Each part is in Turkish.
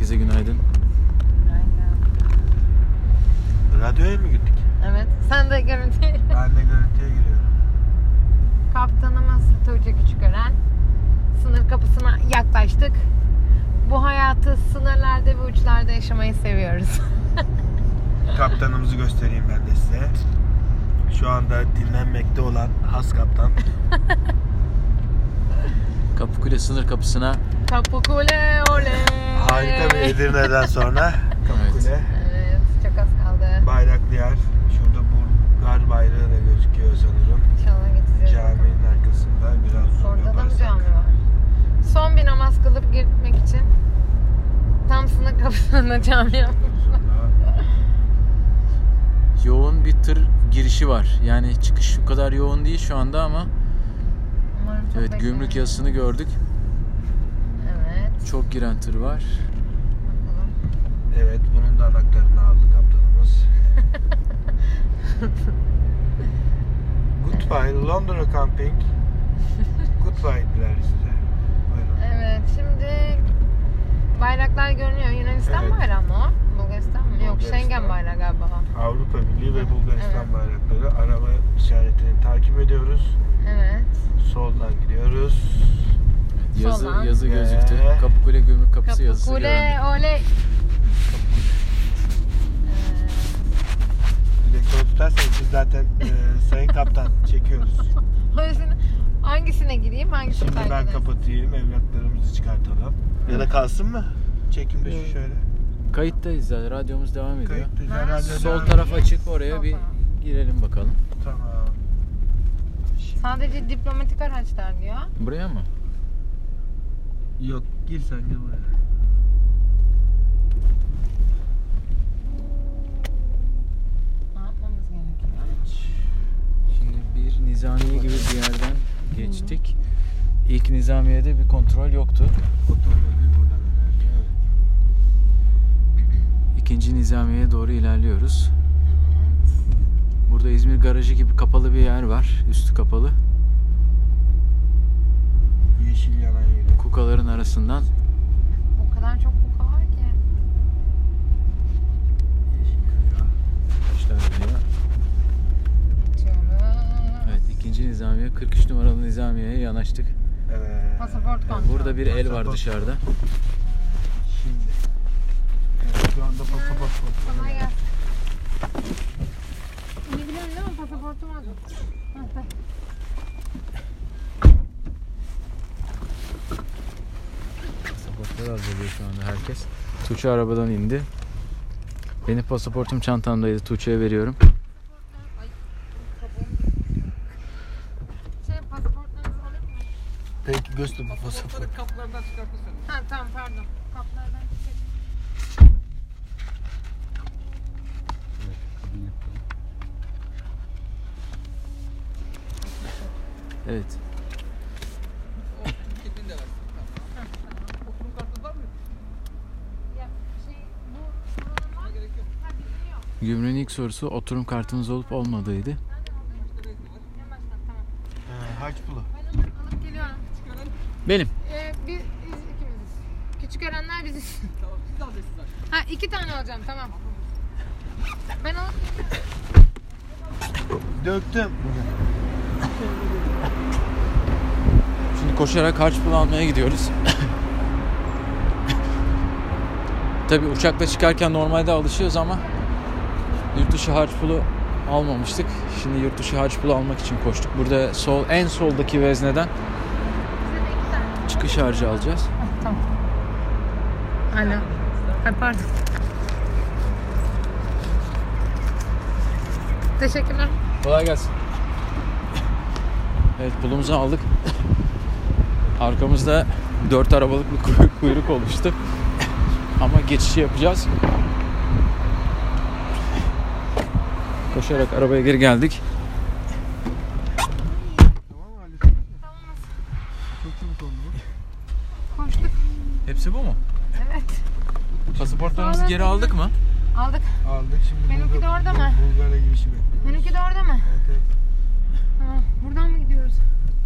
Herkese günaydın. Radyoya mı gittik? Evet. Sen de görüntü. Ben de görüntüye giriyorum. Kaptanımız Tuğçe Küçükören. Sınır kapısına yaklaştık. Bu hayatı sınırlarda ve uçlarda yaşamayı seviyoruz. Kaptanımızı göstereyim ben de size. Şu anda dinlenmekte olan has kaptan. Kapıkule sınır kapısına Kapıkule ole. Harika bir Edirne'den sonra Kapıkule. Evet çok az kaldı. Bayraklı yer. Şurada Bulgar bayrağı da gözüküyor sanırım. İnşallah geçeceğiz. Caminin arkasında biraz zoom Orada da mı yaparsak. cami var? Son bir namaz kılıp gitmek için tam sınır kapısında cami yapmış. yoğun bir tır girişi var. Yani çıkış o kadar yoğun değil şu anda ama Umarım çok evet beklemeyiz. gümrük yazısını gördük. Çok giren tır var. Bakalım. Evet bunun da anahtarını aldı kaptanımız. Goodbye Londra Camping. Goodbye diler size. Buyurun. Evet şimdi bayraklar görünüyor. Yunanistan Evet. bayrağı mı o? Bulgaristan mı? Yok Bulgaristan. Schengen bayrağı galiba. o. Avrupa Birliği ve Bulgaristan Evet. bayrakları. Araba işaretini takip ediyoruz. Yazı Soldan. yazı gözüktü. Kapıkule gümrük kapısı yazısı Kapıkule göründü. oley. De tutarsanız biz zaten e, Sayın Kaptan çekiyoruz. Hangisine, hangisine gireyim? Hangisini Şimdi ben kapatayım, evlatlarımızı çıkartalım. Ya da kalsın mı? Çekimde şu şöyle. Kayıttayız zaten. Radyomuz devam ediyor. Kayıttayız. Ha. Sol devam taraf ediyor. açık oraya Sol bir taraf. girelim bakalım. Tamam. Şimdi- Sadece diplomatik araçlar diyor. Buraya mı? Yok, gir sen de buraya. Ne yapmamız gerekiyor? Şimdi bir nizamiye gibi bir yerden geçtik. İlk nizamiyede bir kontrol yoktu. Otomobil buradan herhalde. Evet. İkinci nizamiyeye doğru ilerliyoruz. Evet. Burada İzmir garajı gibi kapalı bir yer var. Üstü kapalı. Yeşil yanan yeri. Kukaların arasından O kadar çok kuka var ki. Geçiyoruz. Evet ikinci nizamiye 43 numaralı nizamiyeye yanaştık. Evet. Pasaport kontrol. Burada bir el var Pasaport. dışarıda. Şimdi. Evet, şu anda pasaport Kolay kontrolü. gelsin. İyi biliyorsun değil mi? Pasaportum. Heh, heh. Pasaportları hazırlıyor şu anda herkes. Tuğçe arabadan indi. Benim pasaportum çantamdaydı. Tuğçe'ye veriyorum. Şey? Peki göster bu pasaport. Ha tamam pardon. Kaplardan. Evet. Ya şey bu buranın var. Ha bizim yok. Gümrüğün ilk sorusu oturum kartınız olup olmadığıydı. Nereden aldın? En baştan tamam. Ee, harç pulu. Ben alıp, alıp geliyorum. Benim. Ee, biz, biz ikimiziz. Küçük öğrenler biziz. Tamam siz alacaksınız Ha iki tane alacağım tamam. Ben alıp Döktüm. Şimdi koşarak harç pulu almaya gidiyoruz. Tabi uçakla çıkarken normalde alışıyoruz ama yurt dışı harç pulu almamıştık. Şimdi yurt dışı harç pulu almak için koştuk. Burada sol en soldaki vezneden çıkış harcı alacağız. Tamam. Alo. Ay pardon. Teşekkürler. Kolay gelsin. Evet pulumuzu aldık. Arkamızda dört arabalık bir kuyruk, kuyruk oluştu. Ama geçişi yapacağız. Koşarak arabaya geri geldik. Tamam mı hallettin? Tamam. Çok çabuk oldu bu. Koştuk. Hepsi bu mu? Evet. Pasaportlarımızı geri aldık mı? Aldık. Aldık şimdi Benimki burada de orada mı? Bulgar'a girişi bekliyoruz. Benimki de orada mı? Evet evet. Tamam. Buradan mı gidiyoruz?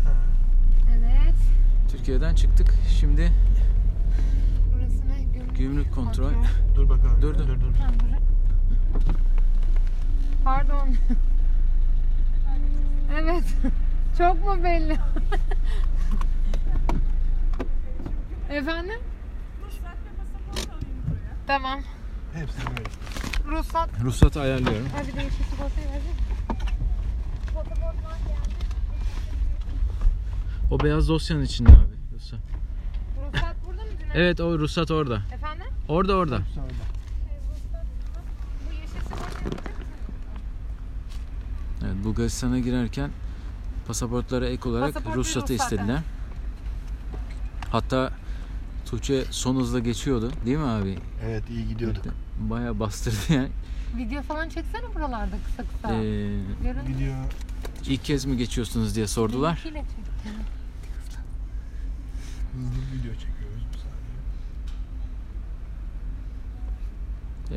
Ha. Evet. Türkiye'den çıktık. Şimdi Burası ne? Gümrük Gümrük kontrol. Dur bakalım. Dur, dur. dur. dur. Ha, dur. Pardon. evet. Çok mu belli? Efendim? Tamam. Hepsi böyle. Ruhsat. Ruhsatı ayarlıyorum. Hadi bir de yeşil sigortayı geldi. O beyaz dosyanın içinde abi. Ruhsat. Ruhsat burada mı? Evet o ruhsat orada. Efendim? Orada orada. Sonra. Bu yeşil sigortayı verecek misin? Evet Bulgaristan'a girerken pasaportlara ek olarak Pasaport ruhsatı ruhsat, istediler. Hatta Tuğçe son hızla geçiyordu değil mi abi? Evet iyi gidiyorduk. Bayağı bastırdı yani. Video falan çeksene buralarda kısa kısa. Ee, Görün. Gidiyor. ilk kez mi geçiyorsunuz diye sordular. Benimkiyle. Hızlı bir video çekiyoruz bir saniye.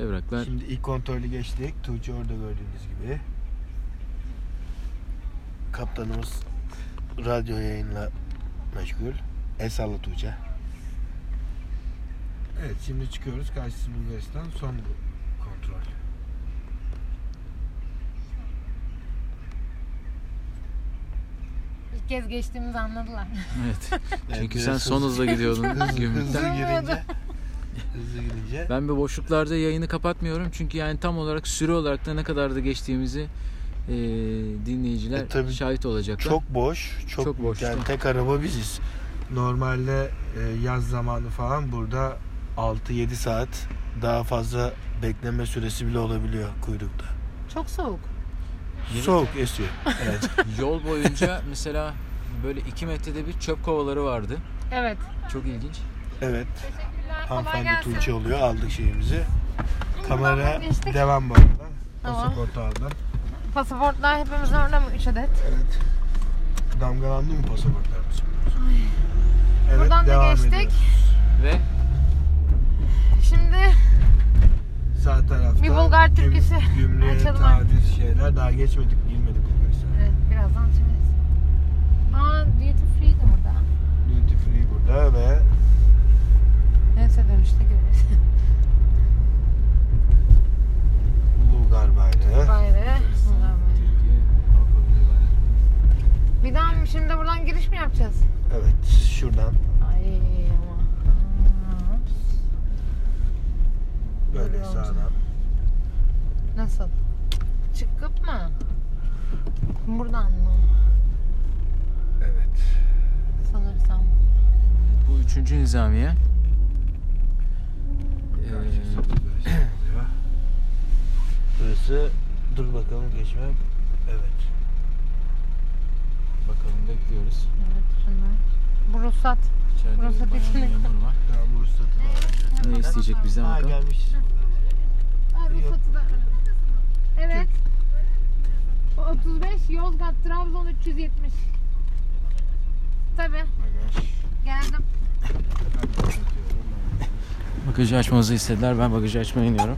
Evraklar Şimdi ilk kontrolü geçtik. Tuğçe orada gördüğünüz gibi. Kaptanımız radyo yayınla meşgul. El salla Tuğçe. Evet şimdi çıkıyoruz. Karşısı Bulgaristan. Son bu kontrol. İlk kez geçtiğimizi anladılar. evet. Çünkü sen son hızla gidiyordun gümrükten. girince hızlı girince Ben bir boşluklarda yayını kapatmıyorum çünkü yani tam olarak süre olarak da ne kadar da geçtiğimizi e, dinleyiciler E, tabii şahit olacaklar. çok boş çok, Çok boş. yani tek araba biziz normalde e, yaz zamanı falan burada 6-7 saat daha fazla bekleme süresi bile olabiliyor kuyrukta Çok soğuk. Soğuk esiyor evet Yol boyunca mesela böyle 2 metrede bir çöp kovaları vardı. Evet. Çok ilginç. evet hanımefendi. Tuğçe oluyor aldık şeyimizi kamera devam bu arada Tamam. pasaportu aldım Pasaportlar hepimizin orada mı? 3 adet. evet damgalandı mı pasaportlarımız evet Buradan da devam geçtik. ediyoruz. Ve Şimdi Sağ tarafta Bir Bulgar türküsü gümrüğe açalım taciz şeyler daha geçmedik girmedik Bulgaristan'a. evet, birazdan açacağız. Aa duty free de burada. Duty free burada ve Neyse dönüşte görürüz. Bulgar bayrağı. Bunlar bayrağı. Bir daha mı- şimdi buradan giriş mi yapacağız? Evet şuradan Ay ama. Böyle sağdan. Nasıl? Çıkıp mı? Buradan mı? Evet. Sanırsam. Bu üçüncü nizamiye. Ee. Burası dur bakalım geçmem. Evet. bakalım bekliyoruz. Evet şunlar. Bu ruhsat. İçeride bir bayan dikili. memur var. Bu ruhsatı da alacağız. Ne isteyecek bizden Ha bakalım. gelmiş. Aa, ruhsatı da. Evet. O 35 Yozgat Trabzon 370. Tabii. Bagaj. Geldim. Bagajı açmamızı istediler. Ben bagajı açmaya iniyorum.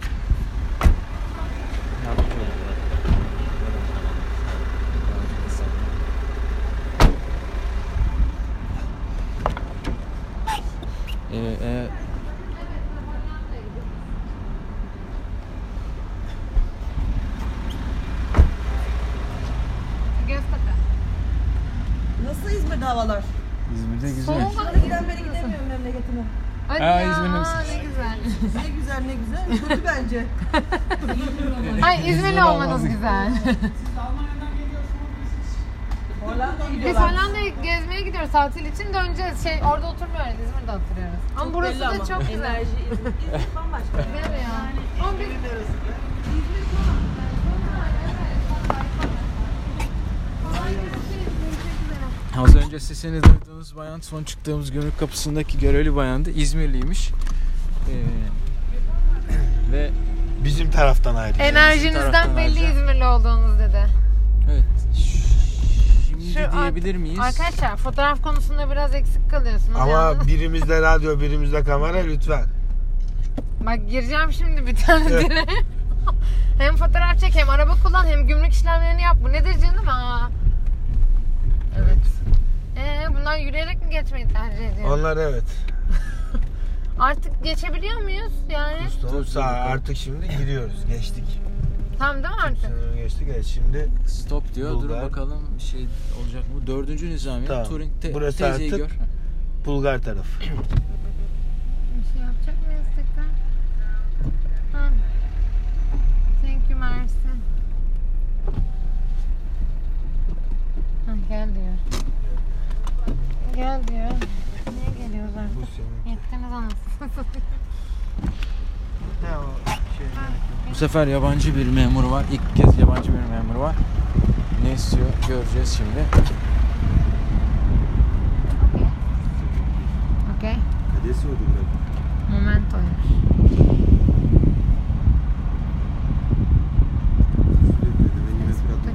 Ee, e, Göztepe. Nasıl İzmir'de havalar? İzmir'de güzel. Soğuk Bana giden beri gidemiyorum memleketime. Hadi Aa, ya, İzmir'de misin? ne güzel. Ne güzel ne güzel. Kötü bence. Ay İzmirli olmanız güzel. Hollanda'ya Biz gidiyorlar. Hollanda'ya gezmeye gidiyoruz tatil için döneceğiz. Şey orada oturmuyoruz İzmir'de oturuyoruz. Ama burası belli da ama. çok güzel. Enerji İzmir, İzmir bambaşka. Değil mi ya? Ama biz Az önce sesini duyduğunuz bayan son çıktığımız gümrük kapısındaki görevli bayandı. İzmirliymiş. Ee, ve Bizim taraftan ayrı. Enerjinizden taraftan belli ayrıca. İzmirli olduğunuz dedi. evet şimdi Şu diyebilir miyiz? Arkadaşlar fotoğraf konusunda biraz eksik kalıyorsunuz. Ama yalnız. birimizde radyo, birimizde kamera lütfen. Bak gireceğim şimdi bir tane Evet. dire. hem fotoğraf çek hem araba kullan hem gümrük işlemlerini yap. Bu nedir canım? Aa. Evet. Ee, bunlar yürüyerek mi geçmeyi tercih ediyor? Onlar evet. Artık geçebiliyor muyuz yani? Dur sağ artık şimdi giriyoruz. Geçtik. Tamam değil mi artık? Sınırı geçtik. Evet şimdi Stop diyor. Dur Bulgar. bakalım şey olacak mı? Dördüncü nizamiye. Tamam. Turing te- Burası teyzeyi artık- gör. Bulgar tarafı. Bir şey yapacak mıyız tekrar? Ha. Thank you Mersi. Ha, gel diyor. Gel diyor. Niye geliyoruz Bu artık? senin. Yettiniz anasını. Ne o şey? Bu sefer yabancı bir memur var. İlk kez yabancı bir memur var. Ne istiyor göreceğiz şimdi. Okey. Adesso. Momento. Deve venire tradotto.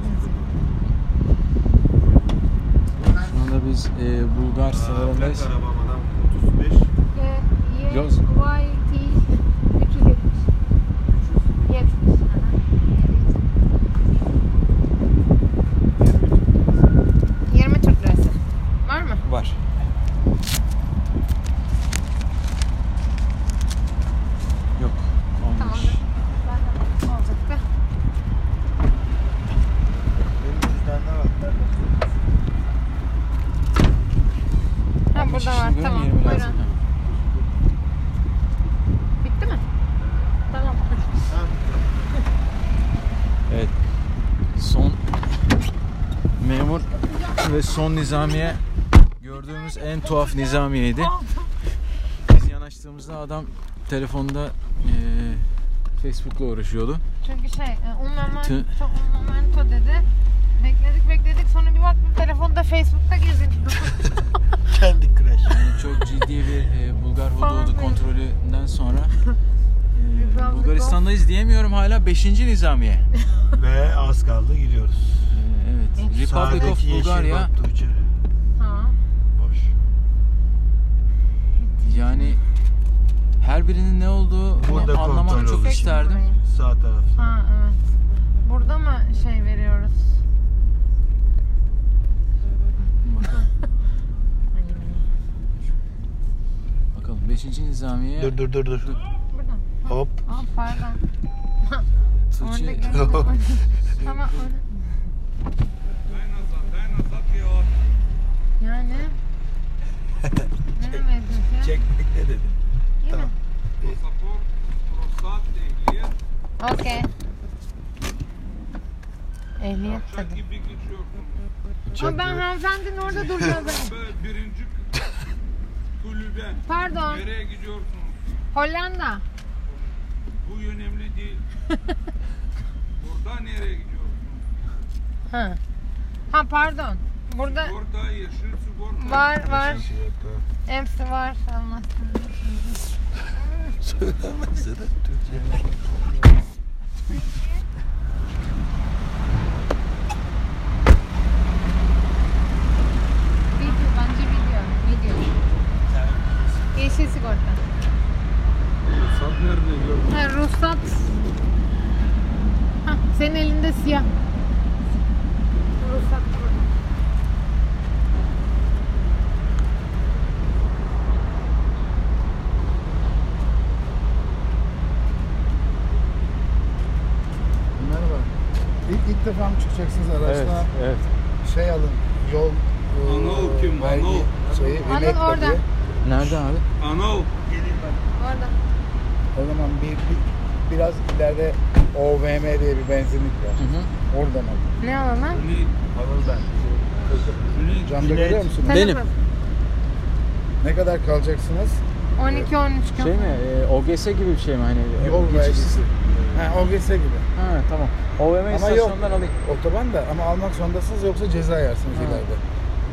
Şu anda biz e, Bulgar sınırındayız. Plaka arabamadan 35. Yoz. YT 370. 70. Aha. 20 Türk lirası. Var mı? Var. Yok. Tamam. Olmuş. Zaten olacaktı. Benim cüzdanda var. Ha burada var. Şimdi Tamam. 20 lazım. Buyurun. Bitti mi? Tamam. Evet. Son memur ve son nizamiye gördüğümüz en tuhaf nizamiyeydi. Biz yanaştığımızda adam telefonda eee Facebook'la uğraşıyordu. Çünkü şey, e, un momento, Tü- un momento dedi. Bekledik bekledik sonra bir baktım telefonda Facebook'ta geziniyor. Kendi crash. Yani çok ciddi bir e, Bulgar hududu kontrolünden sonra e, Bulgaristan'dayız diyemiyorum hala 5. nizamiye. Ve az kaldı gidiyoruz. Republic Sağdaki of yeşil Bulgaria. bak Tuğçe. Ha. Boş. Yani her birinin ne olduğu Burada anlamak kontrol çok oluyor. isterdim. Sağ tarafta. Ha evet. Burada mı şey veriyoruz? Bakalım. Hani Bakalım 5. nizamiye. Dur dur dur dur. Buradan. Hop. Aa pardon. Orada Tuğçe. gördüm. Orada. Yani. Ne demedin ya? Çekmek ne dedin? İyi Tamam. mi? Okey. Ehliyet tabii. gibi geçiyorsun. Ama ben hanımefendinin orada. Böyle birinci kulübe. Pardon. Nereye gidiyorsunuz? Hollanda. Bu önemli değil. Burada nereye gidiyorsunuz? Ha. Ha pardon. Burada Sigorta, yeşil sigorta. var var. Yeşil sigorta. Hepsi var. Allah Söylemezse de Türkçe. Video bence video. Video. Yeşil sigorta. Ruhsat nerede gördün? Ha, ruhsat. Ha, senin elinde siyah. Ruhsat burada. Merhaba. İlk, defa mı çıkacaksınız Evet, araçla? evet. Şey alın, yol e, Anıl kim? vergi Anıl. şeyi, Anıl bilet orada. tabii. Nerede abi? Anıl. Orada. O zaman bir, bir biraz ileride OVM diye bir benzinlik var. Hı hı. Oradan alın. Ne alalım? Ne? Anıl ben. Camda Bilet. görüyor musunuz? Benim. Ne kadar kalacaksınız? 12-13 gün. Şey mi? E, OGS gibi bir şey mi hani? Yol geçiş- vergisi. Ha, OGS gibi. Tamam. OVM yok. istasyonundan alayım. Otoban da ama almak zorundasınız yoksa ceza yersiniz Ha. ileride.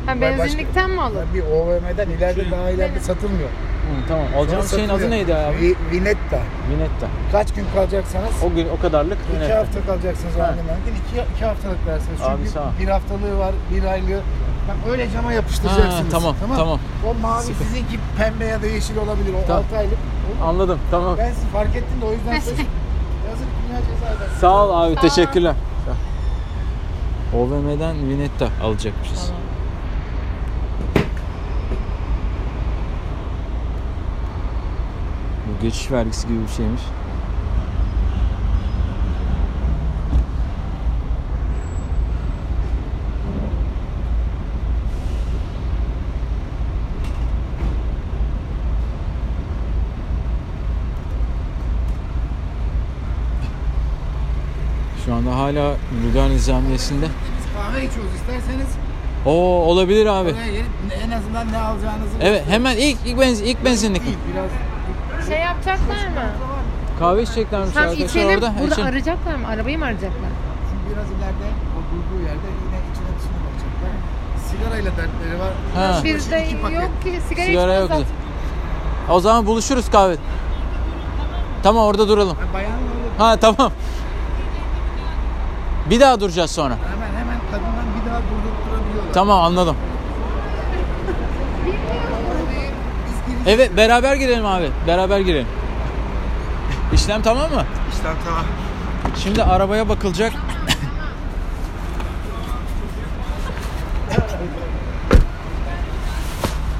Ha, benzinlikten mi alır? Bir OVM'den ileride Şey, daha ileride benim. satılmıyor. Hı, tamam. Alacağım Sonra şeyin adı neydi abi? Vi- Vinetta. Vinetta. Kaç gün kalacaksanız O gün o kadarlık İki Vinetta. hafta kalacaksınız Ha. mümkün. İki, iki haftalık dersiniz. Çünkü Abi sağ bir haftalığı var, bir aylığı. Bak öyle cama yapıştıracaksınız. Ha, tamam, tamam. O mavi Sıkı. sizinki pembe ya da yeşil olabilir. O Tamam. 6 aylık. Anladım. Tamam. Ben sizi fark ettim de o yüzden söz- Sağ ol abi. Sağ. Teşekkürler. Ol. OVM'den Vinetta alacakmışız. Tamam. Geçiş vergisi gibi bir şeymiş. Şu anda hala Bulgar Nizamiyesi'nde. Kahve içiyoruz isterseniz. Oo olabilir abi. Oraya gelip en azından ne alacağınızı Evet hemen ilk ilk, benzin, ilk benzinlik biraz Şey yapacaklar mı? Kahve içeceklermiş Tam arkadaşlar içelim. orada. Burada İçelim. arayacaklar mı? Arabayı mı arayacaklar? Şimdi biraz ileride o durduğu yerde yine içine dışına bakacaklar. Sigarayla dertleri var. Ha. Bizde yok ki. Sigara, Sigara yok. O zaman buluşuruz kahve. Tamam orada duralım. Ha, öyle Ha tamam. Bir daha duracağız sonra. hemen hemen kadından bir daha durdurtturabiliyorlar. Tamam anladım. Evet beraber girelim abi. Beraber girelim. İşlem tamam mı? İşlem tamam. Şimdi arabaya bakılacak.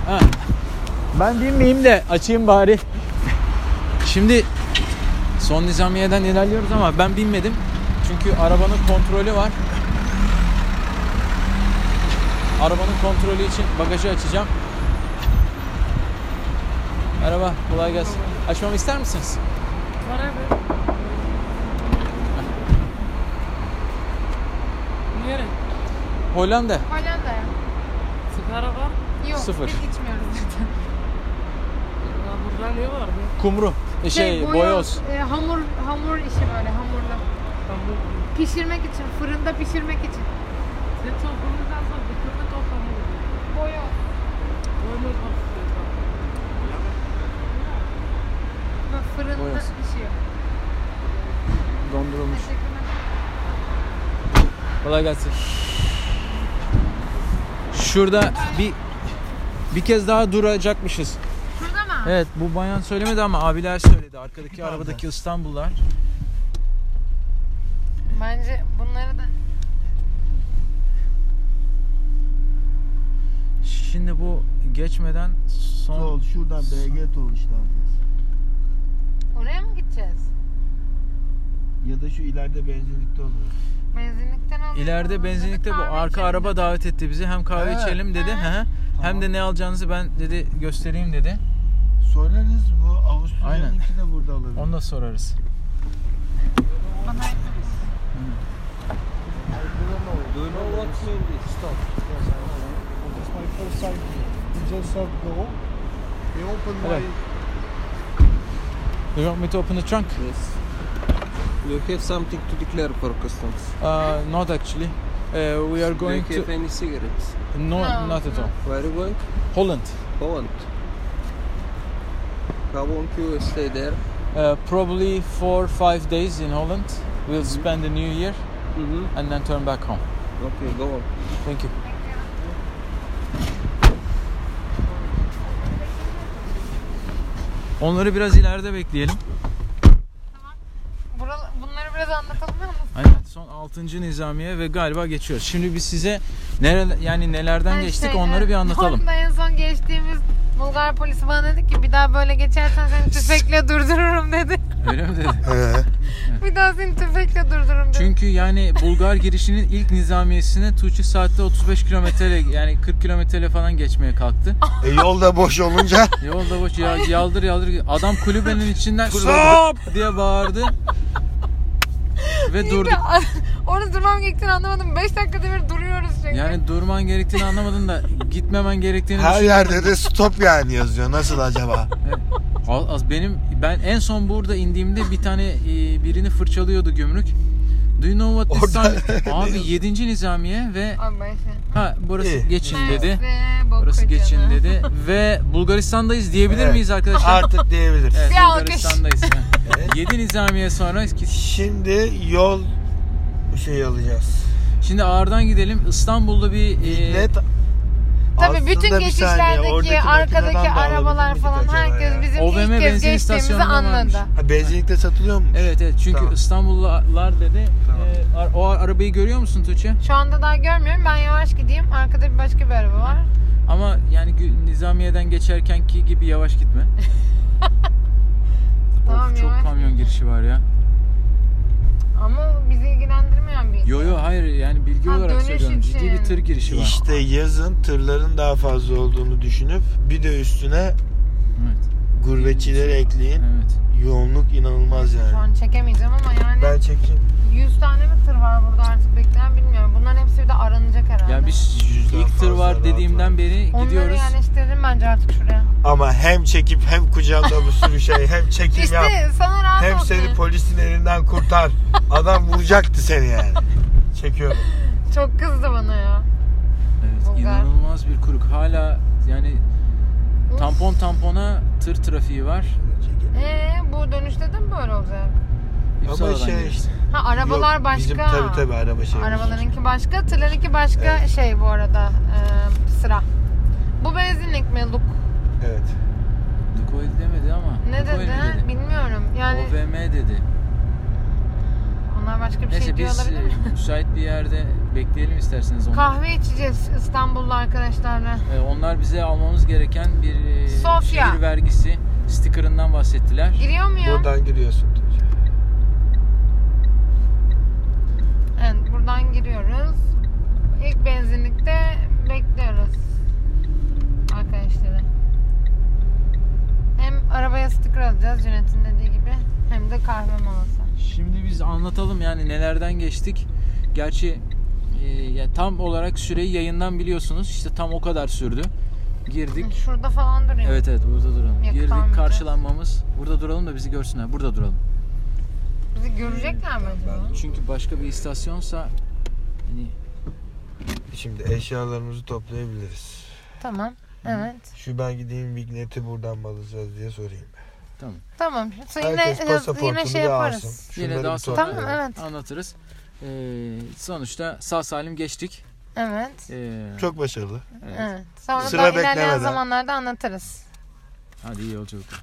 Ha. Ben binmeyeyim de açayım bari. Şimdi son nizamiyeden ilerliyoruz ama ben binmedim. Çünkü arabanın kontrolü var. Arabanın kontrolü için bagajı açacağım. Merhaba, kolay gelsin. Açmamı ister misiniz? Nereye? Hollanda. Hollanda'ya. Sigara var. Yok. Sıfır. Biz içmiyoruz zaten. Ya burada ne var? be? Kumru. E, Şey, boyoz. e, hamur hamur işi böyle hamurlu. Pişirmek için, fırında pişirmek için. Sen çok konuşarsan bitirme toplamı. Boyoz. Öyle konuşuyorsun. Böyle fırında Boyoz. pişiyor. Dondurulmuş. Kolay gelsin. Şurada bir bir kez daha duracakmışız. Şurada mı? Evet bu bayan söylemedi ama abiler söyledi. Arkadaki arabadaki İstanbullular. Bence bunları da Şimdi bu geçmeden son Sol şuradan BG Tol işte alacağız. oraya mı gideceğiz? Ya da şu ileride benzinlikte olur. Benzinlikten alalım. ileride benzinlikte bu arka içelim araba davet etti bizi. Hem kahve Ha. içelim dedi. Ha. Hı. Hem de ne alacağınızı ben dedi göstereyim dedi. Sorarız bu Avusturya'nınki de burada olabilir. Onu da sorarız. Bana Do you know what's in this stuff? It's my first time here. We just have go. They open my Evet. You want me to open the trunk? Yes. Do you have something to declare for customs? Uh, not actually. Uh, we are going Do going you have to any cigarettes? no, No, not at all. Where are you going? Holland. Holland. How long you stay there? Uh, probably four five days in Holland. We'll spend the new year Mm-hmm. and then turn back home. Okay, go on. Thank you. Onları biraz ileride bekleyelim. Buralı, bunları biraz anlatalım mı? Aynen son 6. nizamiye ve galiba geçiyoruz. Şimdi biz size nere, yani nelerden Ha, geçtik şey, onları bir anlatalım. Orada en son geçtiğimiz Bulgar polisi bana dedi ki bir daha böyle geçersen seni tüfekle durdururum dedi. Öyle mi dedi? Daha seni tüfekle durdururum dedi. Çünkü yani Bulgar girişinin ilk nizamiyesine Tuğçe saatte 35 kilometre yani 40 kilometre falan geçmeye kalktı. E, yolda boş olunca Yolda boş ya, yaldır yaldır adam kulübenin içinden stop diye bağırdı. Ve İyi de durduk. Orada durmam gerektiğini anlamadım. 5 dakikada bir duruyoruz çünkü. Yani durman gerektiğini anlamadın da gitmemen gerektiğini her düşün- yerde de stop yani yazıyor. Nasıl acaba? Az, benim ben en son burada indiğimde bir tane e, birini fırçalıyordu gümrük. Do you know what this Orada- Abi 7. nizamiye ve şey. ha burası İyi. geçin dedi. Burası geçin dedi ve Bulgaristan'dayız diyebilir Evet. miyiz arkadaşlar? Artık diyebiliriz. Evet, Bir alkış. Bulgaristan'dayız. 7 nizamiye sonra Şimdi yol şey alacağız. şimdi ağırdan gidelim. İstanbul'da bir e, Tabii Aslında bütün bir saniye, geçişlerdeki oradaki arkadaki de arabalar alabilir falan acaba herkes ya? bizim OVM ilk kez benzin geçtiğimizi istasyonunda varmış. anladı. ha, benzinlikte satılıyor mu? Evet evet çünkü Tamam. İstanbullular dedi. Tamam. e, ar- o arabayı görüyor musun Tuğçe? Şu anda daha görmüyorum. Ben yavaş gideyim. Arkada bir başka bir araba var. Ama yani gü- Nizamiye'den geçerkenki gibi yavaş gitme. Tamam, Of, çok yavaş kamyon girişi var ya. Ama bizi ilgilendirmeyen bir... Yo yo hayır yani bilgi Ha, olarak söylüyorum. Ciddi için. bir tır girişi var. İşte yazın tırların daha fazla olduğunu düşünüp bir de üstüne Evet. gurbetçileri ekleyin. Evet. Yoğunluk inanılmaz Şu yani. an çekemeyeceğim ama yani Ben çekeyim. 100 tane mi tır var burada artık bekleyen bilmiyorum. Bunların hepsi bir de aranacak herhalde. Yani biz Yüzden ilk tır var dediğimden beri Onları gidiyoruz. yerleştirdim bence artık şuraya. Ama hem çekip hem kucağımda bir sürü şey hem çekim yap. İşte sana rahat Hem olsun. seni polisin elinden kurtar. Adam vuracaktı seni yani. Çekiyorum. Çok kızdı bana ya. Evet, Bulgar. inanılmaz bir kuruk. Hala yani tampon tampona tır trafiği var. Ee, bu dönüşte de mi böyle olacak? Ama şey işte. Ha arabalar Yok, başka. Bizim tabii tabii araba şey. Arabalarınki başka, tırlarınki başka Evet. şey bu arada e, sıra. Bu benzinlik mi? Luk. Evet. Lukoil demedi ama. Ne Lukoil dedi? dedi? Bilmiyorum. Yani OVM dedi. onlar başka bir Neyse şey diyor biz olabilir mi? e, müsait bir yerde bekleyelim isterseniz onu. Kahve içeceğiz İstanbul'da arkadaşlarla. E, onlar bize almamız gereken bir e, Sofya. şehir vergisi stickerından bahsettiler. Giriyor muyum? Buradan giriyorsun. Buradan giriyoruz. İlk benzinlikte bekliyoruz arkadaşları. Hem arabaya sticker alacağız Cüneyt'in dediği gibi hem de kahve molası. Şimdi biz anlatalım yani nelerden geçtik. Gerçi e, ya tam olarak süreyi yayından biliyorsunuz. İşte tam o kadar sürdü. Girdik. Şurada falan duruyor. Evet evet burada duralım. Yakıt Girdik karşılanmamız. Burada duralım da bizi görsünler. Burada duralım. Bizi görecekler mi acaba? Çünkü başka bir istasyonsa hani Şimdi eşyalarımızı toplayabiliriz. Tamam. Evet. Şu ben gideyim vigneti buradan mı alacağız diye sorayım. tamam. Tamam. Yine, Herkes pasaportunu yine şey yaparız. alsın. Yine daha sonra Tamam, evet. anlatırız. Ee, sonuçta sağ salim geçtik. Evet. Ee, Çok başarılı. evet. Evet. Sonra Sıra da ilerleyen beklemeden. zamanlarda anlatırız. Hadi iyi yolculuklar.